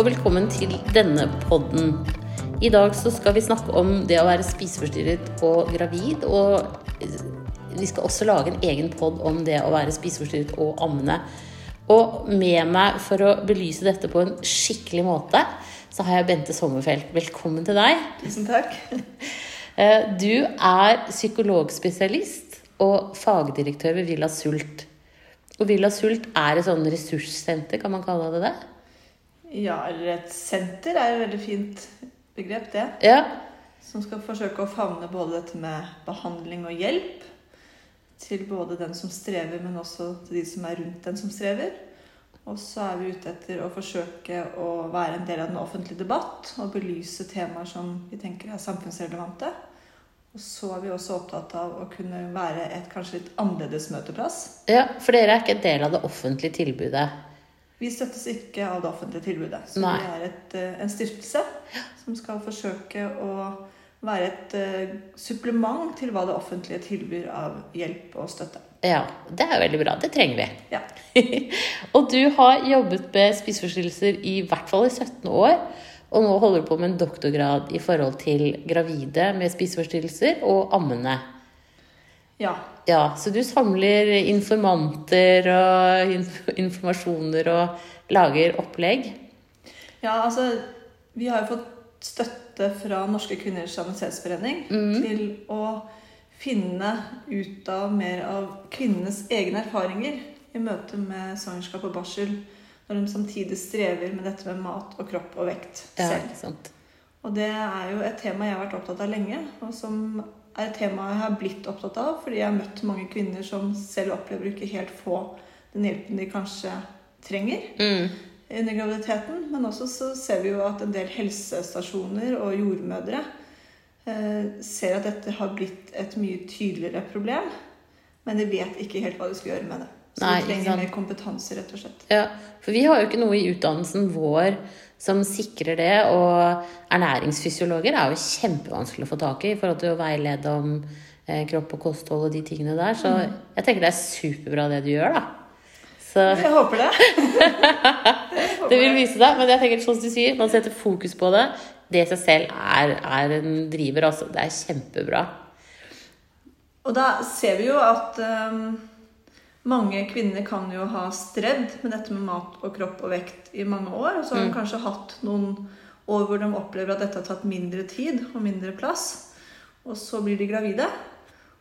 og velkommen til denne podden. I dag så skal vi snakke om det å være spiseforstyrret og gravid. Og vi skal også lage en egen pod om det å være spiseforstyrret og ammende. Og med meg for å belyse dette på en skikkelig måte, så har jeg Bente Sommerfelt. Velkommen til deg. Tusen takk. Eh, Du er psykologspesialist og fagdirektør ved Villa Sult. Og Villa Sult er et sånn ressurssenter, kan man kalle det det? Ja, eller et senter er et veldig fint begrep, det. Ja. Som skal forsøke å favne både dette med behandling og hjelp til både den som strever, men også til de som er rundt den som strever. Og så er vi ute etter å forsøke å være en del av den offentlige debatt og belyse temaer som vi tenker er samfunnsrelevante. Og så er vi også opptatt av å kunne være et kanskje litt annerledes møteplass. ja. For dere er ikke en del av det offentlige tilbudet. Vi støttes ikke av det offentlige tilbudet. Så Nei. vi er et, eh, en stiftelse som skal forsøke å være et eh, supplement til hva det offentlige tilbyr av hjelp og støtte. Ja, det er veldig bra. Det trenger vi. Ja. og du har jobbet med spiseforstyrrelser i hvert fall i 17 år. Og nå holder du på med en doktorgrad i forhold til gravide med spiseforstyrrelser og ammende. ja. Ja, Så du samler informanter og informasjoner og lager opplegg? Ja, altså Vi har jo fått støtte fra Norske kvinners sanitetsforening til å finne ut av mer av kvinnenes egne erfaringer i møte med svangerskap og barsel, når de samtidig strever med dette med mat og kropp og vekt selv. Ja? Og det er jo et tema jeg har vært opptatt av lenge, og som er et tema jeg har blitt opptatt av fordi jeg har møtt mange kvinner som selv opplever ikke helt få den hjelpen de kanskje trenger Mm. under graviditeten. Men også så ser vi jo at en del helsestasjoner og jordmødre eh, ser at dette har blitt et mye tydeligere problem, men de vet ikke helt hva de skal gjøre med det. Så Nei, de trenger mer kompetanse, rett og slett. Ja, for vi har jo ikke noe i utdannelsen vår som sikrer det, og ernæringsfysiologer er jo kjempevanskelig å få tak i i forhold til å veilede om eh, kropp og kosthold og de tingene der. Så jeg tenker det er superbra det du gjør, da. Så Jeg håper det. det vil vise deg. Men jeg tenker sånn som du sier, man setter fokus på det. Det i seg selv er, er en driver, altså. Det er kjempebra. Og da ser vi jo at ehm, mange kvinner kan jo ha strevd med dette med mat og kropp og vekt i mange år. Og så har de kanskje hatt noen år hvor de opplever at dette har tatt mindre tid og mindre plass. Og så blir de gravide.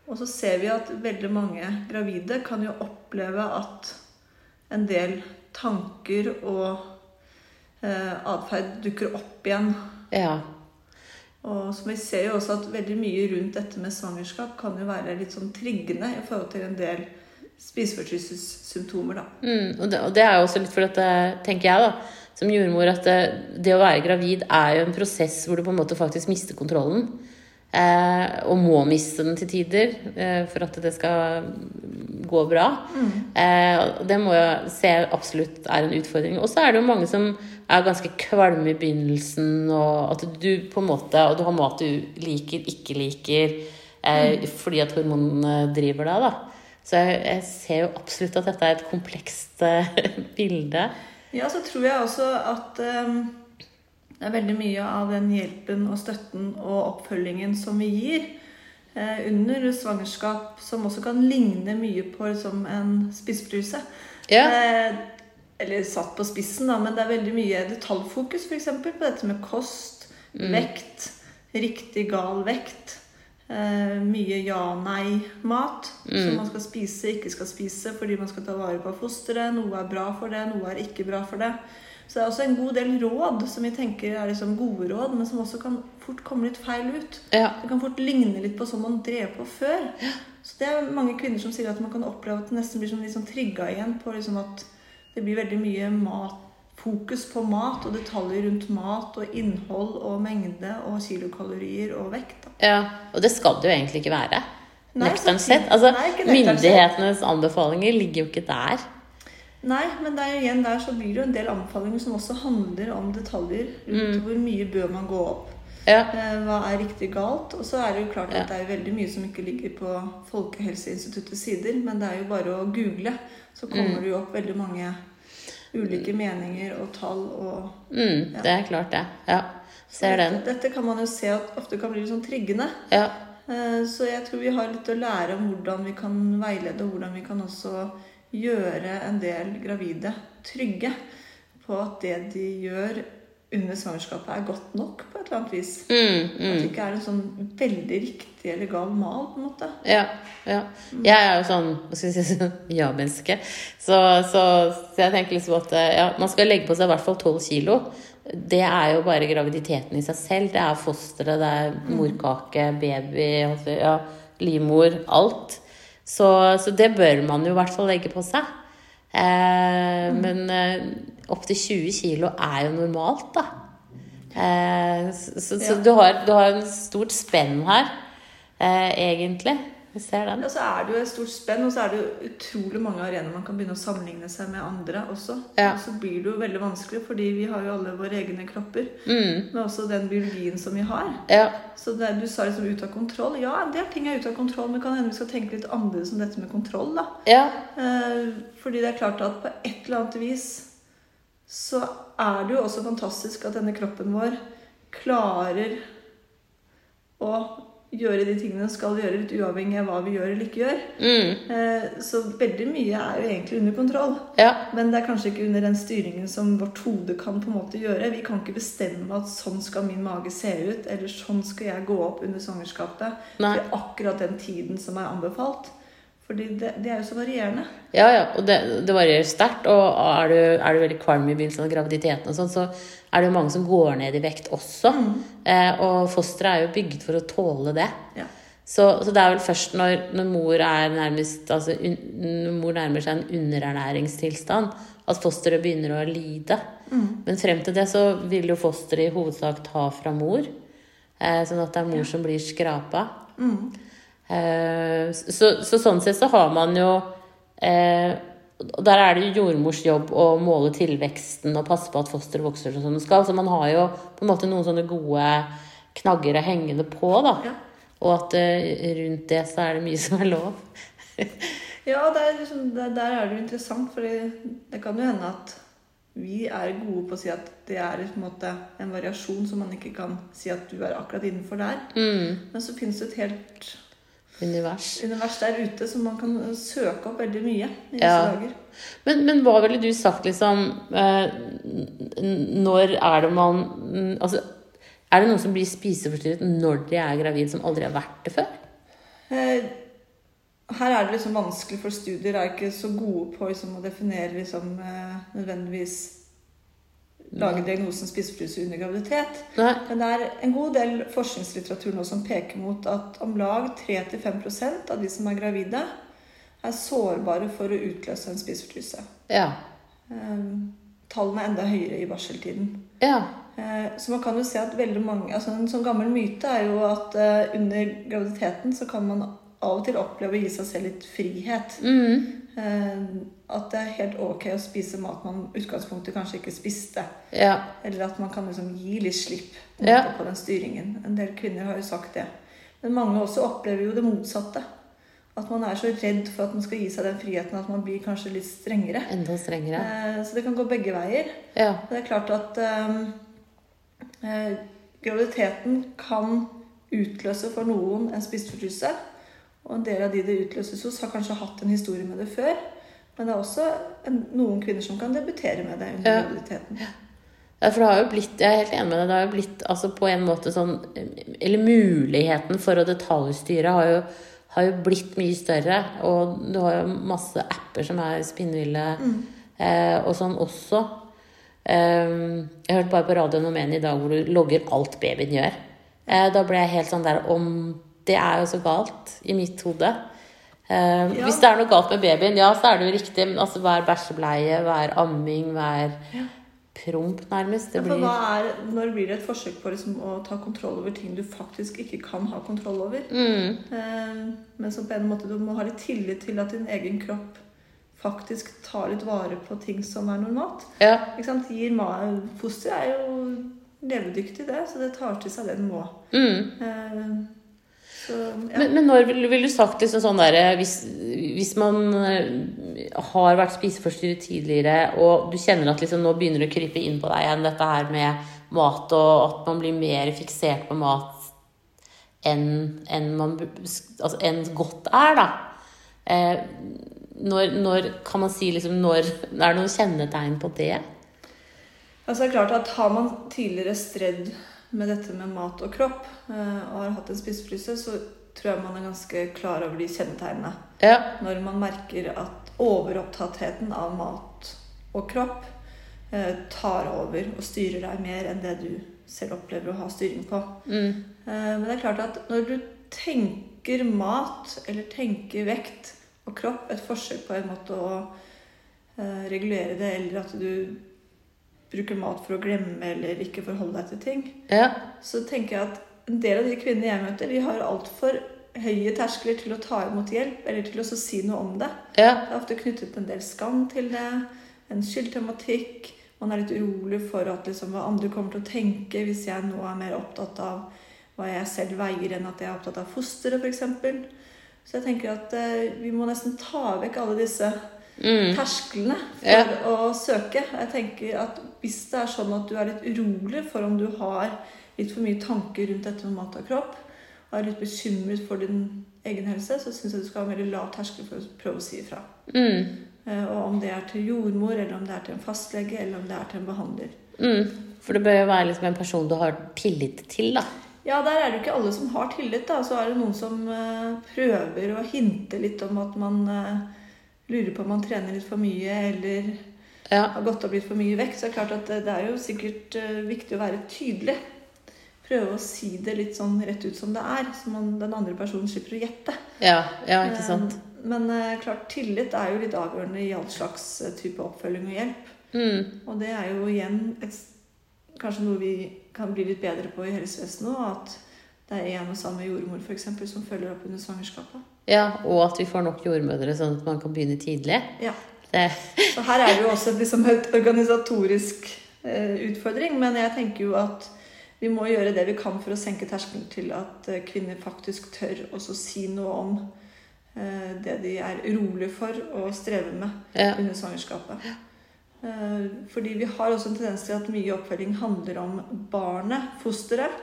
Og så ser vi at veldig mange gravide kan jo oppleve at en del tanker og eh, atferd dukker opp igjen Ja. og som vi ser jo også at veldig mye rundt dette med svangerskap kan jo være litt sånn triggende i forhold til en del spiseforstyrrelsessymptomer, da. Mm, og, det, og det er jo også litt for at, tenker jeg da, som jordmor, at det, det å være gravid er jo en prosess hvor du på en måte faktisk mister kontrollen. Eh, og må miste den til tider eh, for at det skal gå bra. Eh, det må jeg se absolutt er en utfordring. Og så er det jo mange som er ganske kvalme i begynnelsen, og at du på en måte Og du har mat du liker, ikke liker, eh, fordi at hormonene driver deg, da. Så jeg, jeg ser jo absolutt at dette er et komplekst eh, bilde. Ja, så tror jeg også at um, det er veldig mye av den hjelpen og støtten og oppfølgingen som vi gir uh, under svangerskap, som også kan ligne mye på liksom, en spissbruse. Ja. Uh, eller satt på spissen, da, men det er veldig mye detaljfokus for eksempel, på dette med kost, vekt, riktig gal vekt. Eh, mye ja-nei-mat som man skal spise, ikke skal spise fordi man skal ta vare på fosteret. Noe er bra for det, noe er ikke bra for det. Så det er også en god del råd som vi tenker er liksom gode råd, men som også kan fort komme litt feil ut. Ja. Det kan fort ligne litt på sånn man drev på før. Så det er mange kvinner som sier at man kan oppleve at det nesten blir sånn sånn trigga igjen på liksom at det blir veldig mye mat, fokus på mat og detaljer rundt mat og innhold og mengde og kilokalorier og vekt. Da. ja. Og det skal det jo egentlig ikke være. Nøkternt sett. Altså, Nei, myndighetenes anbefalinger ligger jo ikke der. Nei, men er jo igjen der så blir det jo en del anbefalinger som også handler om detaljer rundt hvor mye bør man gå opp. Ja. Eh, Hva er riktig galt? Og så er det jo klart Ja. at det er veldig mye som ikke ligger på Folkehelseinstituttets sider, men det er jo bare å google, så kommer det jo opp veldig mange ulike meninger og tall og Mm, det er klart, det. Ja. Ser den. Dette, dette kan man jo se at ofte kan bli litt sånn triggende. Ja. Eh, Så jeg tror vi har litt å lære om hvordan vi kan veilede, og hvordan vi kan også gjøre en del gravide trygge på at det de gjør under svangerskapet, er godt nok på et eller annet vis. Mm, At mm. det ikke er en sånn veldig riktig eller gal mal, på en måte. Ja, ja. Jeg er jo sånn hva skal jeg si, sånn ja-menneske. Så, så, så jeg tenker liksom at eh, ja, man skal legge på seg i hvert fall 12 kilo. Det er jo bare graviditeten i seg selv. Det er fosteret, det er morkake, baby, ja, livmor, alt. Så, så det bør man jo i hvert fall legge på seg. Eh, Men eh, opptil 20 kilo er jo normalt, da. Eh, så så, så Ja. du, har, du har en stort spenn her, eh, egentlig. Vi ser den. Ja, så er det jo et stort spenn, og så er det jo utrolig mange arenaer man kan begynne å sammenligne seg med andre også. Ja. Og så blir det jo veldig vanskelig, fordi vi har jo alle våre egne kropper. Mm, Men også den biologien som vi har. ja. Så det, du sa liksom ut av kontroll. Ja, det er ting jeg er ute av kontroll, men kan hende vi skal tenke litt annerledes om dette med kontroll, da. Ja. Eh, fordi det er klart at på et eller annet vis så er det jo også fantastisk at denne kroppen vår klarer å gjøre de tingene den skal gjøre, litt uavhengig av hva vi gjør eller ikke gjør. Mm, Eh, så veldig mye er jo egentlig under kontroll. ja. Men det er kanskje ikke under den styringen som vårt hode kan på en måte gjøre. Vi kan ikke bestemme at sånn skal min mage se ut, eller sånn skal jeg gå opp under svangerskapet Nei. er akkurat den tiden som er anbefalt. Fordi det, det er jo så varierende. Ja, ja, og det, det varierer sterkt. Og er du, er du veldig kvalm i begynnelsen av graviditeten, og sånn, så er det jo mange som går ned i vekt også. Eh, og fosteret er jo bygd for å tåle det. Ja. Så, så det er vel først når, når mor nærmest altså, un, når mor nærmer seg en underernæringstilstand, at fosteret begynner å lide. Men frem til det så vil jo fosteret i hovedsak ta fra mor. Eh, sånn at det er mor som blir skrapa. Eh, så, så sånn sett så har man jo eh, og Der er det jo jordmors jobb å måle tilveksten og passe på at fosteret vokser som det skal. Så man har jo på en måte noen sånne gode knagger å henge det på, da. Ja. Og at eh, rundt det så er det mye som er lov. Ja, det er liksom, det, der er det jo interessant, for det kan jo hende at vi er gode på å si at det er på en måte en variasjon som man ikke kan si at du er akkurat innenfor der. Mm, Men så finnes det et helt univers. univers der ute som man kan søke opp veldig mye i Ja. dager. Men, men hva ville du sagt, liksom eh, Når er det man Altså, er det noen som blir spiseforstyrret når de er gravid, som aldri har vært det før? Eh, Her er det liksom vanskelig, for studier er ikke så gode på liksom, å definere liksom, eh, nødvendigvis lage diagnosen spiseforstyrrelse under graviditet. Nei. Men det er en god del forskningslitteratur nå som peker mot at om lag 3-5% av de som er gravide, er sårbare for å utløse en spiseforstyrrelse. Ja. Eh, Tallene er enda høyere i barseltiden. Ja. Eh, Så man kan jo se at veldig mange altså En sånn gammel myte er jo at eh, under graviditeten så kan man av og til oppleve å gi seg selv litt frihet. Mm. Eh, At det er helt ok å spise mat man utgangspunktet kanskje ikke spiste. Ja. Eller at man kan liksom gi litt slipp på, Ja. på den styringen. En del kvinner har jo sagt det. Men mange også opplever jo det motsatte. At man er så redd for at man skal gi seg den friheten at man blir kanskje litt strengere. Enda strengere. Eh, Så det kan gå begge veier. Ja. Det er klart at eh, graviditeten kan utløse for noen en spiseforstyrrelse. Og en del av de det utløses hos, har kanskje hatt en historie med det før. Men det er også en, noen kvinner som kan debutere med det under graviditeten. Ja, for det har jo blitt, jeg er helt enig med deg, det har jo blitt altså på en måte sånn Eller muligheten for å detaljstyre har jo, har jo blitt mye større. Og du har jo masse apper som er spinnville eh, og sånn også. Um, jeg hørte bare på radioen om en i dag hvor du logger alt babyen gjør. Eh, da ble jeg helt sånn der om Det er jo så galt i mitt hode. Uh, Ja. Hvis det er noe galt med babyen, ja, så er det jo riktig. Men altså hver bæsjebleie, hver amming, hver promp, nærmest. Det Ja, for blir er, når blir det et forsøk på liksom å ta kontroll over ting du faktisk ikke kan ha kontroll over? mm, Uh, men som på en måte du må ha litt tillit til at din egen kropp faktisk tar litt vare på ting som er normalt. Ja. Ikke sant? Gir Foster er jo levedyktig, det, så det tar til seg det den må. Mm. Eh, Så, ja. Men, men når ville vil du sagt liksom sånn derre hvis, hvis man eh, har vært spiseforstyrret tidligere, og du kjenner at liksom nå begynner det å krype inn på deg igjen dette her med mat, og at man blir mer fiksert på mat enn enn man altså, enn godt er, da. Eh, når, når kan man si liksom når Er det noen kjennetegn på det? Altså det er klart at Har man tidligere stredd med dette med mat og kropp, eh, og har hatt en spisefryse, så tror jeg man er ganske klar over de kjennetegnene. Ja. Når man merker at overopptattheten av mat og kropp eh, tar over og styrer deg mer enn det du selv opplever å ha styring på. Mm. Eh, Men det er klart at når du tenker mat eller tenker vekt og kropp, et forsøk på en måte å regulere det, eller at du bruker mat for å glemme eller ikke forholde deg til ting, Ja. så tenker jeg at en del av de kvinnene jeg møter, de har altfor høye terskler til å ta imot hjelp eller til å si noe om det. Ja. Det er ofte knyttet en del skam til det, en skyldtematikk. Man er litt urolig for at liksom, hva andre kommer til å tenke hvis jeg nå er mer opptatt av hva jeg selv veier, enn at jeg er opptatt av fosteret, f.eks. Så jeg tenker at eh, vi må nesten ta vekk alle disse Mm. tersklene for Ja. å søke. Jeg tenker at Hvis det er sånn at du er litt urolig for om du har litt for mye tanker rundt dette med mat og kropp, og er litt bekymret for din egen helse, så syns jeg du skal ha en veldig lav terskel for å prøve å si ifra. Mm. Eh, Og om det er til jordmor, eller om det er til en fastlege, eller om det er til en behandler. Mm. For det bør jo være liksom en person du har tillit til, da. Ja, der er det jo ikke alle som har tillit. da. Så er det noen som eh, prøver å hinte litt om at man eh, lurer på om man trener litt for mye, eller Ja. har gått opp litt for mye vekt. Så er det klart at det det er jo sikkert eh, viktig å være tydelig. Prøve å si det litt sånn rett ut som det er, så man, den andre personen slipper å gjette. Ja, ja ikke sant. Men, Men eh, klart, tillit er jo litt avgjørende i all slags eh, type oppfølging og hjelp. Mm. Og det er jo igjen et, kanskje noe vi kan bli litt bedre på i helsevesenet òg. At det er en og samme jordmor for eksempel, som følger opp under svangerskapet. Ja, og at vi får nok jordmødre, sånn at man kan begynne tidlig. Ja. Det, Så her er det jo også liksom et organisatorisk eh, utfordring. Men jeg tenker jo at vi må gjøre det vi kan for å senke terskelen til at eh, kvinner faktisk tør også si noe om eh, det de er urolig for og strever med ja. under svangerskapet. Eh, Fordi vi har også en tendens til at mye oppfølging handler om barnet, fosteret.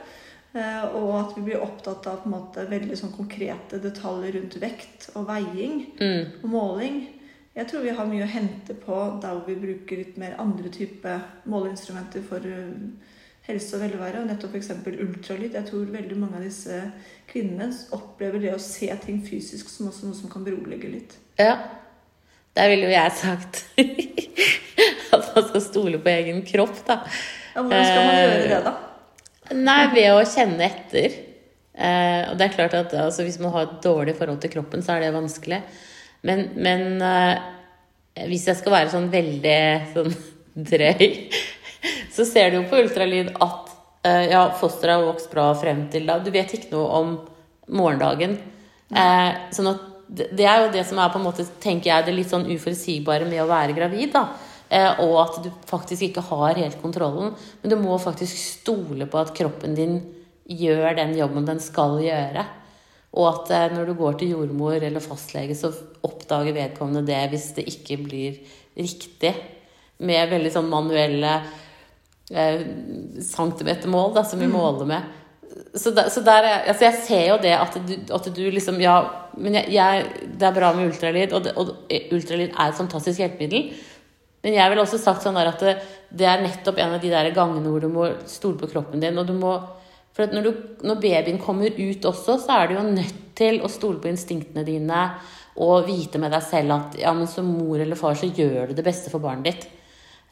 Eh, Og at vi blir opptatt av på en måte veldig sånn konkrete detaljer rundt vekt og veiing Mm. og måling. Jeg tror vi har mye å hente på der vi bruker litt mer andre typer måleinstrumenter for eh, helse og velvære, og nettopp f.eks. ultralyd. Jeg tror veldig mange av disse kvinnene opplever det å se ting fysisk som også noe som kan berolige litt. ja. Der ville jo jeg sagt at man skal stole på egen kropp, da. Ja, hvordan skal man gjøre det, da? Nei, ved å kjenne etter. Eh, og det er klart at altså, hvis man har et dårlig forhold til kroppen, så er det vanskelig. Men, men eh, hvis jeg skal være sånn veldig sånn drøy, så ser du jo på ultralyd at eh, ja, fosteret har vokst bra frem til da. Du vet ikke noe om morgendagen. Eh, sånn at det, det er jo det som er på en måte, tenker jeg, det litt sånn uforutsigbare med å være gravid. da. Eh, og at du faktisk ikke har helt kontrollen. Men du må faktisk stole på at kroppen din gjør den jobben den skal gjøre. Og at eh, når du går til jordmor eller fastlege, så oppdager vedkommende det hvis det ikke blir riktig. Med veldig sånn manuelle eh, centimetermål da, som vi måler med. Så, der, så der er, altså jeg ser jo det at du, at du liksom Ja, men jeg, jeg, det er bra med ultralyd, og, det, og ultralyd er et fantastisk hjelpemiddel. Men jeg ville også sagt sånn at det, det er nettopp en av de der gangene hvor du må stole på kroppen din. og du må for når, du, når babyen kommer ut også, så er du jo nødt til å stole på instinktene dine og vite med deg selv at ja, men som mor eller far så gjør du det beste for barnet ditt.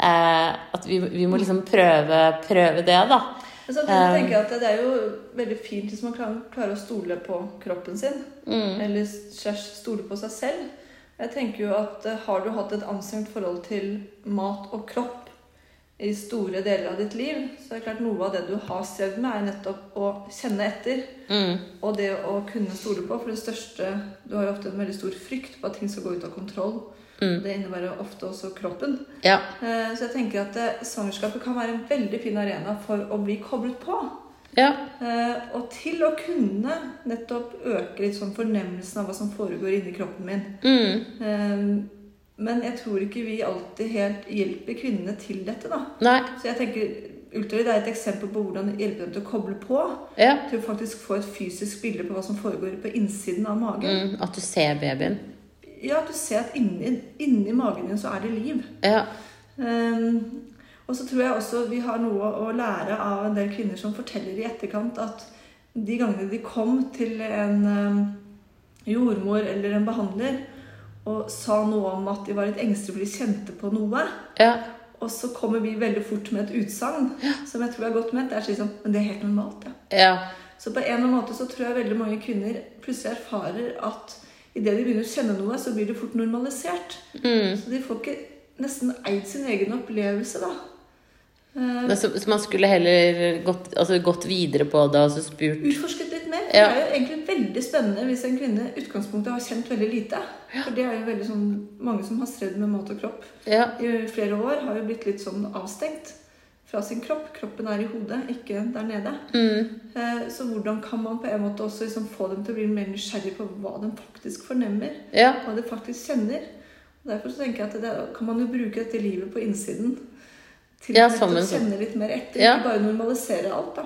Eh, at vi, vi må liksom prøve, prøve det, da. Men jeg tenker at det er jo veldig fint hvis man kan klare å stole på kroppen sin. Mm. Eller stole på seg selv. Jeg tenker jo at eh, Har du hatt et anstrengt forhold til mat og kropp i store deler av ditt liv, så er det klart noe av det du har strevd med, er nettopp å kjenne etter. Mm. Og det å kunne stole på. For det største Du har jo ofte en veldig stor frykt på at ting skal gå ut av kontroll. Mm. Det innebærer ofte også kroppen. Ja. Eh, Så jeg tenker at eh, svangerskapet kan være en veldig fin arena for å bli koblet på. Ja. Eh, og til å kunne nettopp øke litt sånn fornemmelsen av hva som foregår inni kroppen min. Mm. Eh, men jeg tror ikke vi alltid helt hjelper kvinnene til dette, da. Nei. Så jeg tenker Ultralyd er et eksempel på hvordan hjelpe dem til å koble på. Ja. Til å faktisk få et fysisk bilde på hva som foregår på innsiden av magen. Mm. At du ser babyen. Ja, at du ser at inni, inni magen din så er det liv. Ja. Um, og så tror jeg også vi har noe å lære av en del kvinner som forteller i etterkant at de gangene de kom til en um, jordmor eller en behandler og sa noe om at de var litt engstelige fordi de kjente på noe, Ja. og så kommer vi veldig fort med et utsagn som jeg tror er godt ment. Det er sånn Men det er helt normalt. Ja. Så på en eller annen måte så tror jeg veldig mange kvinner plutselig erfarer at idet de begynner å kjenne noe, så blir det fort normalisert. Mm. Så de får ikke nesten eid sin egen opplevelse, da. Eh, Men Så, så man skulle heller gått, altså gått videre på det og altså spurt Utforsket litt mer. Ja. Det er jo egentlig veldig spennende hvis en kvinne utgangspunktet har kjent veldig lite. For det er jo veldig sånn Mange som har strevd med mat og kropp Ja. i flere år, har jo blitt litt sånn avstengt fra sin kropp. Kroppen er i hodet, ikke der nede. Mm. Eh, Så hvordan kan man på en måte også liksom få dem til å bli mer nysgjerrig på hva de faktisk fornemmer? Ja. Hva de faktisk kjenner? Og Derfor så tenker jeg at det, kan man jo bruke dette livet på innsiden til Ja, å kjenne litt mer etter. Ja. Ikke bare normalisere alt, da.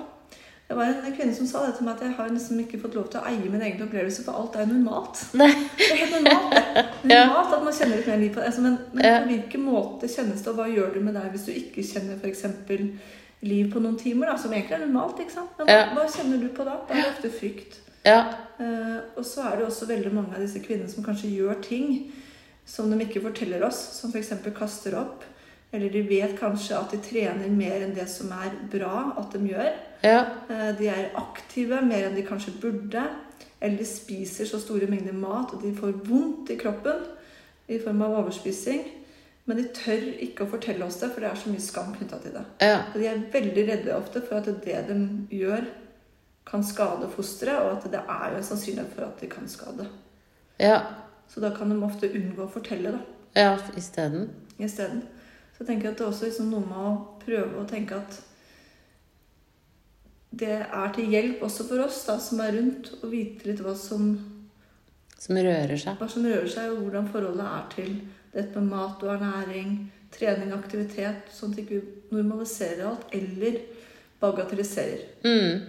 Det var en kvinne som sa det til meg at jeg har liksom ikke fått lov til å eie min egen opplevelse, for alt er normalt. Nei. Det er helt normalt, det. Normalt at man kjenner litt mer liv på det. Altså, men, men Ja. på hvilken måte kjennes det, og hva gjør du med deg hvis du ikke kjenner f.eks. liv på noen timer, da, som egentlig er normalt, ikke sant? Men Ja. hva kjenner du på da? Da er det ofte frykt. Ja. Uh, og så er det også veldig mange av disse kvinnene som kanskje gjør ting som de ikke forteller oss, som f.eks. kaster opp. Eller de vet kanskje at de trener mer enn det som er bra at de gjør. Ja. Eh, de er aktive mer enn de kanskje burde. Eller de spiser så store mengder mat at de får vondt i kroppen i form av overspising. Men de tør ikke å fortelle oss det, for det er så mye skam knytta til det. Ja. Og de er veldig redde ofte for at det de gjør, kan skade fosteret, og at det er jo en sannsynlighet for at de kan skade. Ja. Så da kan de ofte unngå å fortelle da, Ja, isteden. isteden. Så jeg tenker at det er også liksom noe med å prøve å tenke at det er til hjelp også for oss da, som er rundt, å vite litt hva som, Som rører seg. hva som rører seg, og hvordan forholdet er til dette med mat og ernæring, trening aktivitet, sånn at vi ikke normaliserer alt, eller bagatelliserer. Mm.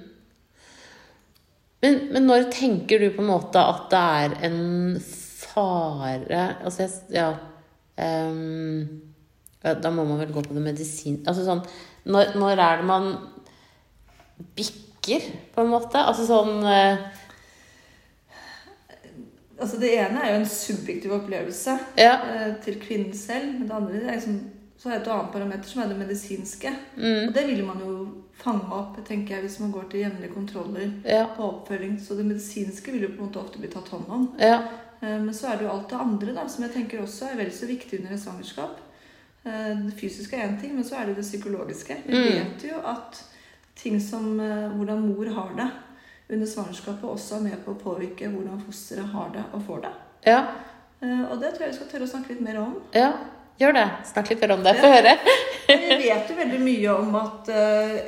Men, men når tenker du på en måte at det er en fare Altså, jeg Ja. ja, da må man vel gå på det medisin... Altså sånn Når, når er det man bikker, på en måte? Altså sånn eh, Altså Det ene er jo en subjektiv opplevelse Ja. eh, til kvinnen selv. Men det andre er liksom, så er det et annet parameter som er det medisinske. Mm. Og det vil man jo fange opp tenker jeg, hvis man går til jevnlige kontroller Ja. på oppfølging. Så det medisinske vil jo på en måte ofte bli tatt hånd om. Ja. Eh, Men så er det jo alt det andre da, som jeg tenker også er vel så viktig under et svangerskap. Eh, Det fysiske er én ting, men så er det det psykologiske. Vi Mm. vet jo at ting som eh, hvordan mor har det under svangerskapet, også er med på å påvirke hvordan fosteret har det og får det. Ja. Eh, Og det tror jeg vi skal tørre å snakke litt mer om. ja. Gjør det. Snakk litt mer om det. Få høre. Vi vet jo veldig mye om at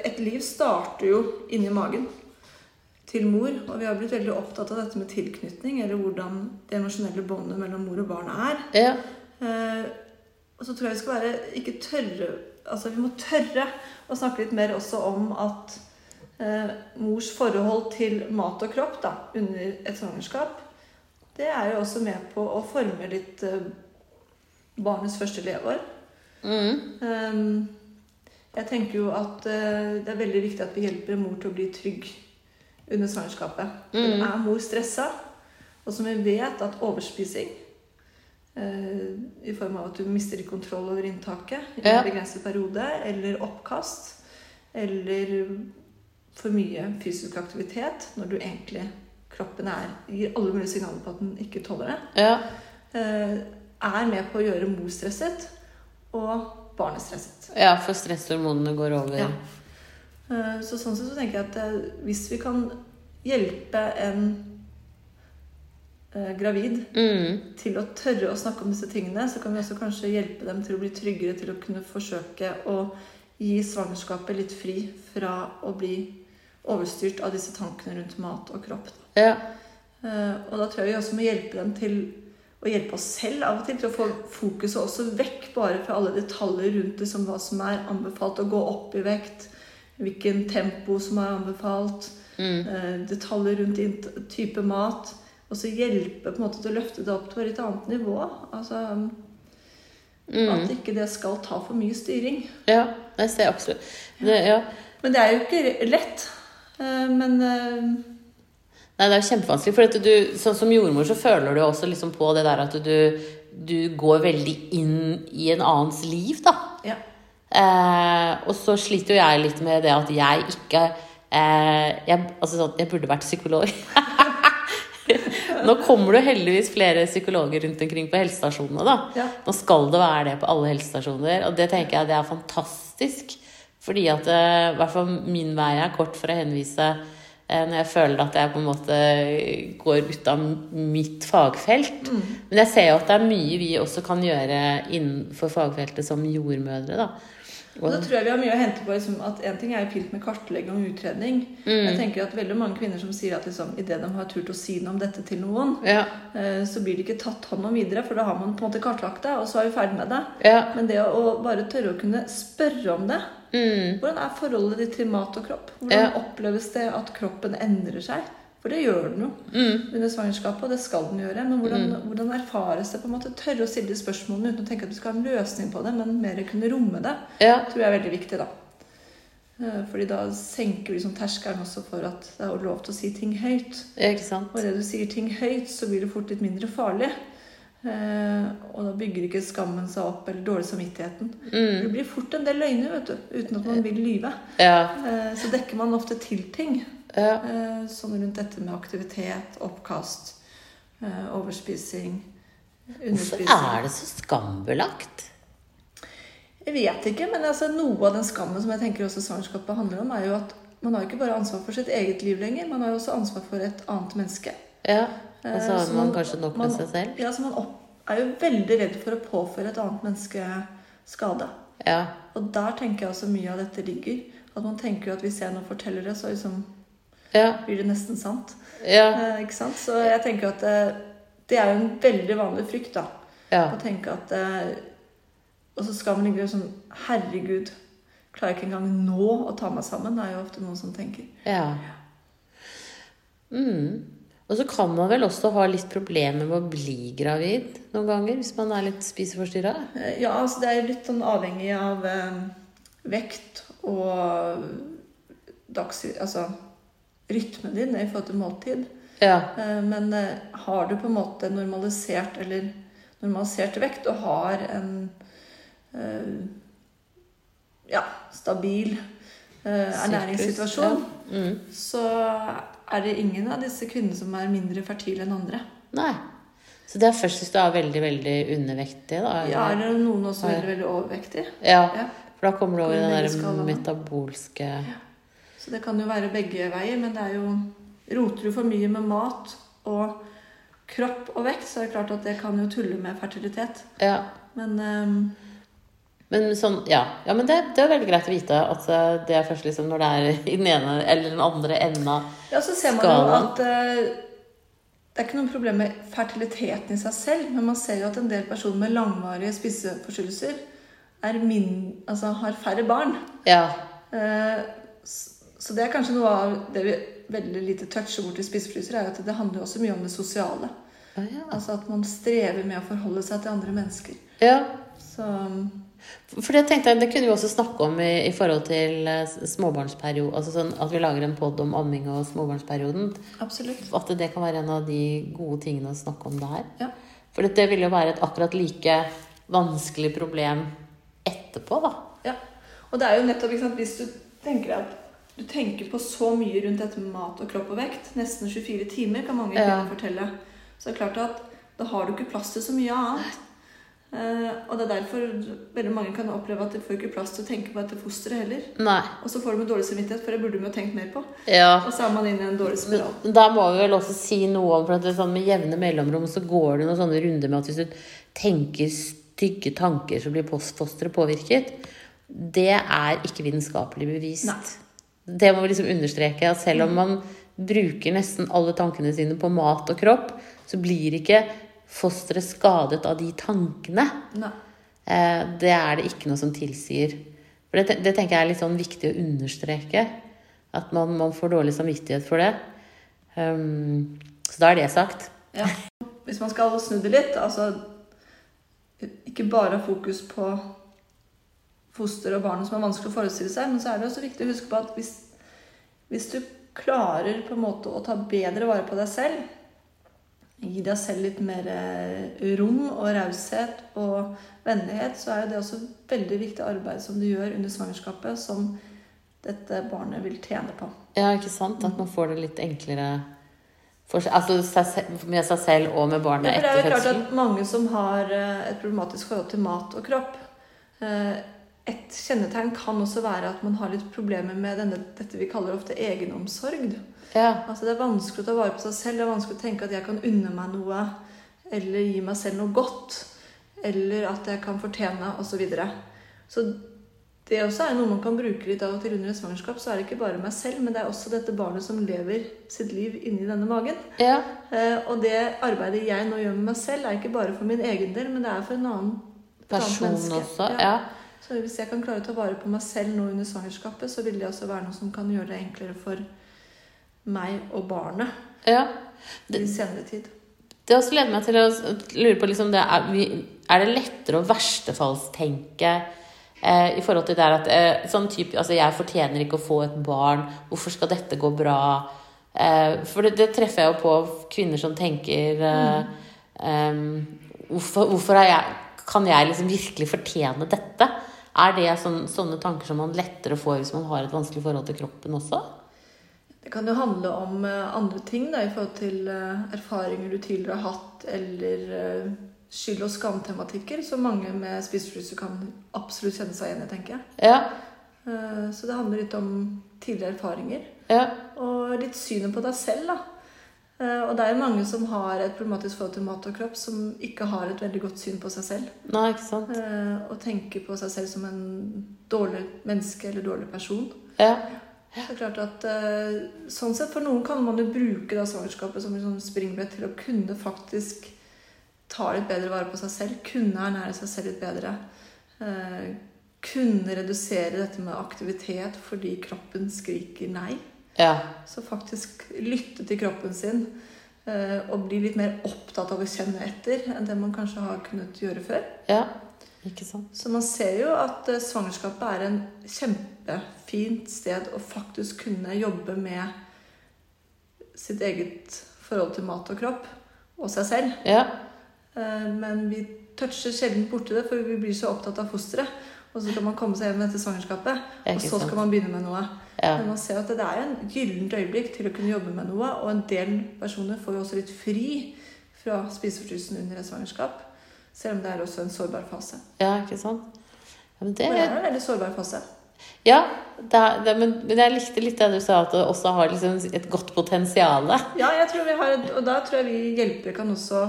et liv starter jo inni magen til mor. Og vi har blitt veldig opptatt av dette med tilknytning, eller hvordan det emosjonelle båndet mellom mor og barn er. Ja. Og så tror jeg vi skal være ikke tørre Altså vi må tørre å snakke litt mer også om at eh, mors forhold til mat og kropp da, under et svangerskap, det er jo også med på å forme litt eh, barnets første leveår. Mm. Um, jeg tenker jo at eh, det er veldig viktig at vi hjelper mor til å bli trygg under svangerskapet. Mm. Er mor stressa, og som vi vet at overspising i form av at du mister kontroll over inntaket i en Ja. begrenset periode, eller oppkast, eller for mye fysisk aktivitet når du egentlig kroppen er, gir alle mulige signaler på at den ikke tåler det, Ja. eh, er med på å gjøre mor stresset og barnet stresset. ja, for stresshormonene går over. Ja. Eh, Så sånn sett så tenker jeg at eh, hvis vi kan hjelpe en eh, gravid Mm. til å tørre å snakke om disse tingene, så kan vi også kanskje hjelpe dem til å bli tryggere til å kunne forsøke å gi svangerskapet litt fri fra å bli overstyrt av disse tankene rundt mat og kropp. Ja. Eh, og da tror jeg vi også må hjelpe dem til å hjelpe oss selv av og til til å få fokuset også vekk bare fra alle detaljer rundt det, som hva som er anbefalt å gå opp i vekt, hvilken tempo som er anbefalt, mm. detaljer rundt type mat. Og så hjelpe på en måte til å løfte det opp til et annet nivå. Altså at ikke det skal ta for mye styring. ja. Jeg ser absolutt det, ja. Men det er jo ikke lett. Eh, Men eh, Nei, det er jo kjempevanskelig. For at du, sånn som jordmor så føler du også liksom på det der at du, du går veldig inn i en annens liv, da. ja. Eh, og så sliter jo jeg litt med det at jeg ikke eh, jeg, altså sånn, jeg burde vært psykolog. Nå kommer det heldigvis flere psykologer rundt omkring på helsestasjonene. da. Ja. Nå skal det være det på alle helsestasjoner, og det tenker jeg det er fantastisk. Fordi at eh, i hvert fall min vei er kort for å henvise eh, når jeg føler at jeg på en måte går ut av mitt fagfelt. Men jeg ser jo at det er mye vi også kan gjøre innenfor fagfeltet som jordmødre. da. Og da tror jeg vi har mye å hente på liksom, at En ting er jo fint med kartlegging og utredning. Jeg tenker at veldig mange kvinner som sier at liksom, idet de har turt å si noe om dette til noen, Ja, eh, så blir det ikke tatt hånd om videre, for da har man på en måte kartlagt det, og så er vi ferdig med det. ja. Men det å bare tørre å kunne spørre om det Mm. Hvordan er forholdet ditt til mat og kropp? Hvordan Ja. oppleves det at kroppen endrer seg? For det gjør den jo Mm. under svangerskapet, og det skal den gjøre. Men hvordan, hvordan erfares det? på en måte Tørre å stille de spørsmålene uten å tenke at du skal ha en løsning på det, men mer kunne romme det, ja. tror jeg er veldig viktig. da. Eh, Fordi da senker vi liksom terskelen også for at det er lov til å si ting høyt. Ikke sant? Og idet du sier ting høyt, så blir det fort litt mindre farlig. Eh, og da bygger ikke skammen seg opp, eller dårlig samvittigheten. Det blir fort en del løgner, vet du, uten at man vil lyve. Ja. Eh, så dekker man ofte til ting. Ja. Eh, sånn rundt dette med aktivitet, oppkast, eh, overspising, Hvorfor er det så skambelagt? Jeg vet ikke, men altså, noe av den skammen som jeg tenker også svangerskapet handler om, er jo at man har ikke bare ansvar for sitt eget liv lenger, man har jo også ansvar for et annet menneske. Ja. Og så Eh, har man man- kanskje nok med seg selv. Ja, så man opp, er jo veldig redd for å påføre et annet menneske skade. Ja. Og der tenker jeg også mye av dette ligger. At man tenker jo at hvis jeg nå forteller det, så liksom Ja. blir det nesten sant. Ja. Eh, ikke sant? Så jeg tenker at eh, det er jo en veldig vanlig frykt, da. Ja. Å tenke at eh, Og så skal man ligge sånn Herregud, klarer jeg ikke engang nå å ta meg sammen? Det er jo ofte noen som tenker. ja. Mm. Og så kan man vel også ha litt problemer med å bli gravid noen ganger, hvis man er litt spiseforstyrra? Eh, Ja, altså det er litt sånn avhengig av eh, vekt og dags... Altså rytmen din i forhold til måltid. Ja. Eh, Men eh, har du på en måte normalisert eller normalisert vekt og har en eh, ja, stabil ernæringssituasjon, ernæringssituasjon, Mm. så er det ingen av disse kvinnene som er mindre fertile enn andre. Nei. Så det er først hvis du er veldig, veldig undervektig, da? Ja, eller? er noen også veldig, veldig overvektig. Ja. Ja. For da kommer du over i den der metabolske metabolske Så det kan jo være begge veier, men det er jo Roter du for mye med mat og kropp og vekt, så er det klart at det kan jo tulle med fertilitet. Ja. Men um, Men sånn, ja. ja men det, det er veldig greit å vite at eh, det er først liksom når det er i den ene eller den andre enden av Ja, så ser man jo at uh, det er ikke noe problem med fertiliteten i seg selv, men man ser jo at en del personer med langvarige spiseforstyrrelser er altså, har færre barn. Ja. S- så det er kanskje noe av det vi veldig lite toucher bort i spisefryser, er at det handler også mye om det sosiale. Ja, ja. Altså at man strever med å forholde seg til andre mennesker. ja. Så For det tenkte jeg, det kunne vi også snakke om i, i forhold til eh, småbarnsperiode. Altså sånn at vi lager en pod om amming og småbarnsperioden. absolutt. At det kan være en av de gode tingene å snakke om det her. Ja. For det vil jo være et akkurat like vanskelig problem etterpå, da. Ja. Og det er jo nettopp, ikke sant, hvis du tenker at du tenker på så mye rundt dette med mat og kropp og vekt, nesten 24 timer kan mange Ja. fortelle, så det er klart at da har du ikke plass til så mye annet. Uh, og det er derfor veldig mange kan oppleve at de får ikke plass til å tenke på dette fosteret heller. Nei. Og så får de en dårlig samvittighet, for det burde de jo tenkt mer på. Ja. Og så er man inne i en dårlig spiral. Da må vi vel også si noe om For at det er sånn med jevne mellomrom så går det noen sånne runder med at hvis du tenker stygge tanker, så blir fosteret påvirket. Det er ikke vitenskapelig bevist. Nei. Det må vi liksom understreke. At selv om man bruker nesten alle tankene sine på mat og kropp, så blir ikke fosteret skadet av de tankene. Nei. Eh, det er det ikke noe som tilsier. For det, det tenker jeg er litt sånn viktig å understreke. At man, man får dårlig samvittighet for det. Um, så da er det sagt. Ja. Hvis man skal snu det litt, altså ikke bare fokus på foster og barn som er vanskelig å forestille seg, men så er det også viktig å huske på at hvis, hvis du klarer på en måte å ta bedre vare på deg selv, gi deg selv litt mer eh, rom og raushet og vennlighet, så er det også veldig viktig arbeid som du gjør under svangerskapet, som dette barnet vil tjene på. Ja, ikke sant? At man får det litt enklere for, altså med seg selv og med barnet Ja, for det er jo klart at mange som har eh, et problematisk forhold til mat og kropp eh, Et kjennetegn kan også være at man har litt problemer med denne, dette vi kaller ofte egenomsorg. Ja, Altså Det er vanskelig å ta vare på seg selv. Det er vanskelig å tenke at jeg kan unne meg noe, eller gi meg selv noe godt, eller at jeg kan fortjene, osv. Så, videre. så det også er noe man kan bruke litt av og til under et svangerskap. Så er det ikke bare meg selv, men det er også dette barnet som lever sitt liv inni denne magen. ja, Eh, og det arbeidet jeg nå gjør med meg selv, er ikke bare for min egen del, men det er for en annen person også. Ja. Ja. Så hvis jeg kan klare å ta vare på meg selv nå under svangerskapet, så vil det også være noe som kan gjøre det enklere for meg og barnet ja. i senere tid. Det også leder meg til å lure på liksom det, er, vi, er det lettere å verstefallstenke eh, i forhold til det at eh, sånn type, altså Jeg fortjener ikke å få et barn. Hvorfor skal dette gå bra? Eh, for det, det treffer jeg jo på kvinner som tenker eh, em, hvorfor, hvorfor er jeg, kan jeg liksom virkelig fortjene dette? Er det sånn, sånne tanker som man lettere får hvis man har et vanskelig forhold til kroppen også? Det kan jo handle om eh, andre ting da, i forhold til eh, erfaringer du tidligere har hatt, eller eh, skyld- og skamtematikker, som mange med spiseforstyrrelser kan absolutt kjenne seg igjen i, tenker jeg. Ja, Så det handler litt om tidligere erfaringer. ja, Og litt synet på deg selv, da. Eh, Og det er jo mange som har et problematisk forhold til mat og kropp, som ikke har et veldig godt syn på seg selv. nei, ikke sant? Eh, Og tenker på seg selv som en dårlig menneske eller dårlig person. Ja, Det er klart at eh, sånn sett For noen kan man jo bruke da svangerskapet som sånn springbrett til å kunne faktisk ta litt bedre vare på seg selv. Kunne ernære seg selv litt bedre. Kunne redusere dette med aktivitet fordi kroppen skriker nei. Ja, Så faktisk lytte til kroppen sin eh, og bli litt mer opptatt av å kjenne etter enn det man kanskje har kunnet gjøre før. ja. Ikke sant? Så man ser jo at eh, svangerskapet er en kjempefint sted å faktisk kunne jobbe med sitt eget forhold til mat og kropp og seg selv. Ja, Eh, Men vi toucher sjelden borti det, for vi blir så opptatt av fosteret. Og så skal man komme seg hjem etter svangerskapet, og så sant. skal man begynne med noe. ja. Men man ser at det er en gyllent øyeblikk til å kunne jobbe med noe, og en del personer får jo også litt fri fra spiseforstyrrelsen under et svangerskap. Selv om det er også en sårbar fase. Ja, ikke sant? Ja, men det, For det er en veldig sårbar fase. ja, det, er- det, men men jeg likte litt det du sa, at det også har liksom et godt potensial. Ja, jeg tror vi har, og da tror jeg vi hjelpere kan også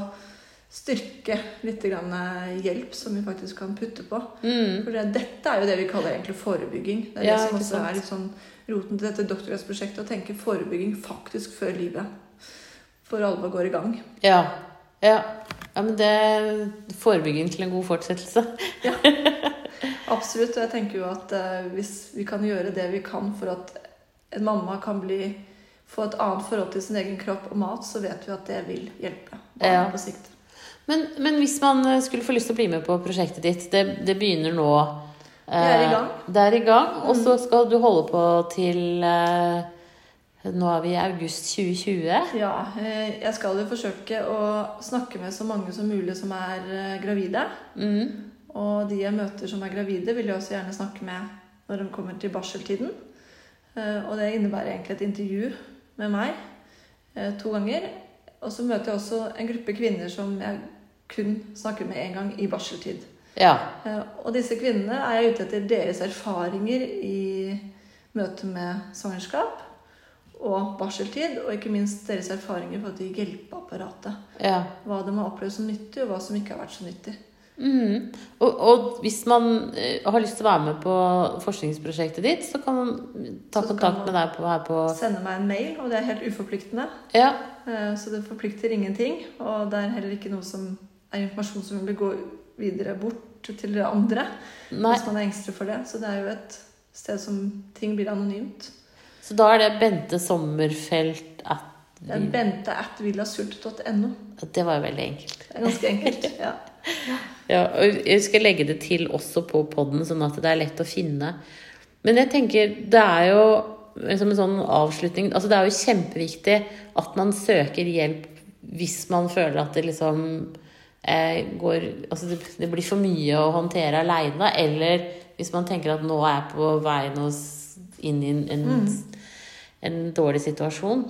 styrke litt grann hjelp som vi faktisk kan putte på. Mm. For det, dette er jo det vi kaller egentlig forebygging. Det er Ja, det som også sant. er sånn roten til dette doktorgradsprosjektet, å tenke forebygging faktisk før livet for alvor går i gang. Ja. ja. Ja, men det Forebygging til en god fortsettelse. ja. Absolutt. Og jeg tenker jo at eh, hvis vi kan gjøre det vi kan for at en mamma kan bli få et annet forhold til sin egen kropp og mat, så vet vi at det vil hjelpe barnet Ja. på sikt. Men, men hvis man eh, skulle få lyst til å bli med på prosjektet ditt, det, det begynner nå Det er i eh, gang. Det er i gang, og så skal du holde på til eh, Nå er vi i august 2020. Ja, jeg skal jo forsøke å snakke med så mange som mulig som er gravide. Mm. Og de jeg møter som er gravide, vil jeg også gjerne snakke med når de kommer til barseltiden. Og det innebærer egentlig et intervju med meg to ganger. Og så møter jeg også en gruppe kvinner som jeg kun snakker med én gang i barseltid. Ja. Eh, Og disse kvinnene er jeg ute etter deres erfaringer i møte med svangerskap og barseltid, og ikke minst deres erfaringer i forhold til hjelpeapparatet. Ja. Hva de har opplevd som nyttig, og hva som ikke har vært så nyttig. Mm. Og, og hvis man eh, har lyst til å være med på forskningsprosjektet ditt, så kan man ta kan kontakt man- med deg på, her på Sende meg en mail, og det er helt uforpliktende. Ja. Eh, Så det forplikter ingenting. Og det er heller ikke noe som er informasjon som vil gå videre bort til andre. Nei. Hvis man er engstelig for det. Så det er jo et sted som ting blir anonymt. Så da er det Bente Sommerfelt at bente at villasurt.no. Det var jo veldig enkelt. Det er ganske enkelt. ja. Ja, og jeg skal legge det til også på podden, sånn at det er lett å finne. Men jeg tenker, det er jo som en sånn avslutning Altså det er jo kjempeviktig at man søker hjelp hvis man føler at det liksom eh, går Altså det, det blir for mye å håndtere aleine, eller hvis man tenker at nå er jeg på vei nå inn i en, en, en dårlig situasjon.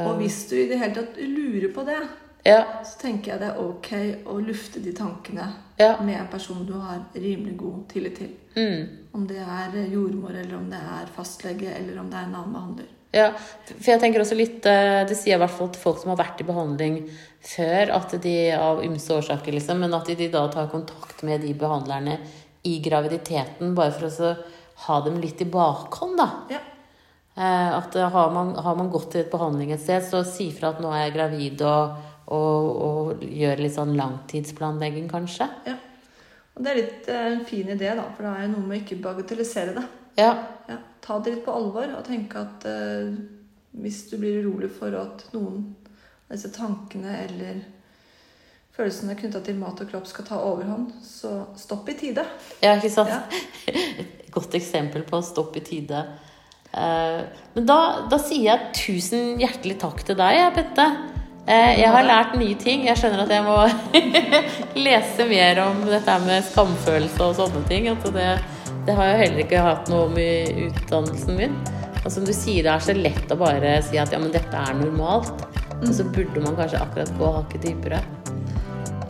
Og hvis du i det hele tatt lurer på det, Ja, så tenker jeg det er ok å lufte de tankene ja. med en person du har rimelig god tillit til. Mm. Om det er jordmor, eller om det er fastlege, eller om det er en annen behandler. Ja, for jeg tenker også litt eh, Det sier jeg i hvert fall til folk som har vært i behandling før, at de av ymse årsaker, liksom, men at de, da tar kontakt med de behandlerne i graviditeten, bare for å så ha dem litt i bakhånd, da. Ja. Eh, At eh, har man, har man gått til et behandling et sted, så si fra at nå er jeg gravid, og, og, og gjøre litt sånn langtidsplanlegging, kanskje. ja. Og det er litt eh, en fin idé, da, for det er jo noe med å ikke bagatellisere det. Ja. Ja, ta det litt på alvor og tenke at eh, hvis du blir urolig for at noen av disse tankene eller følelsene knytta til mat og kropp skal ta overhånd, så stopp i tide. ja, ikke sant? Ja. Et godt eksempel på stopp i tide. Eh, Men da, da sier jeg tusen hjertelig takk til deg, Bette. Jeg har lært nye ting. Jeg skjønner at jeg må lese mer om dette med skamfølelse og sånne ting. Altså det, det har jeg heller ikke hatt noe om i utdannelsen min. Og som du sier, det er så lett å bare si at ja, men dette er normalt. Og så burde man kanskje akkurat gå hakket dypere.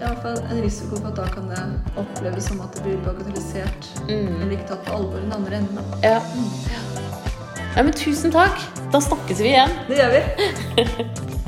I hvert fall en risiko for at da kan det oppleves som at det blir bagatellisert. Eller ikke tatt på alvor i den andre enden. Ja. ja, men tusen takk. Da snakkes vi igjen. Det gjør vi.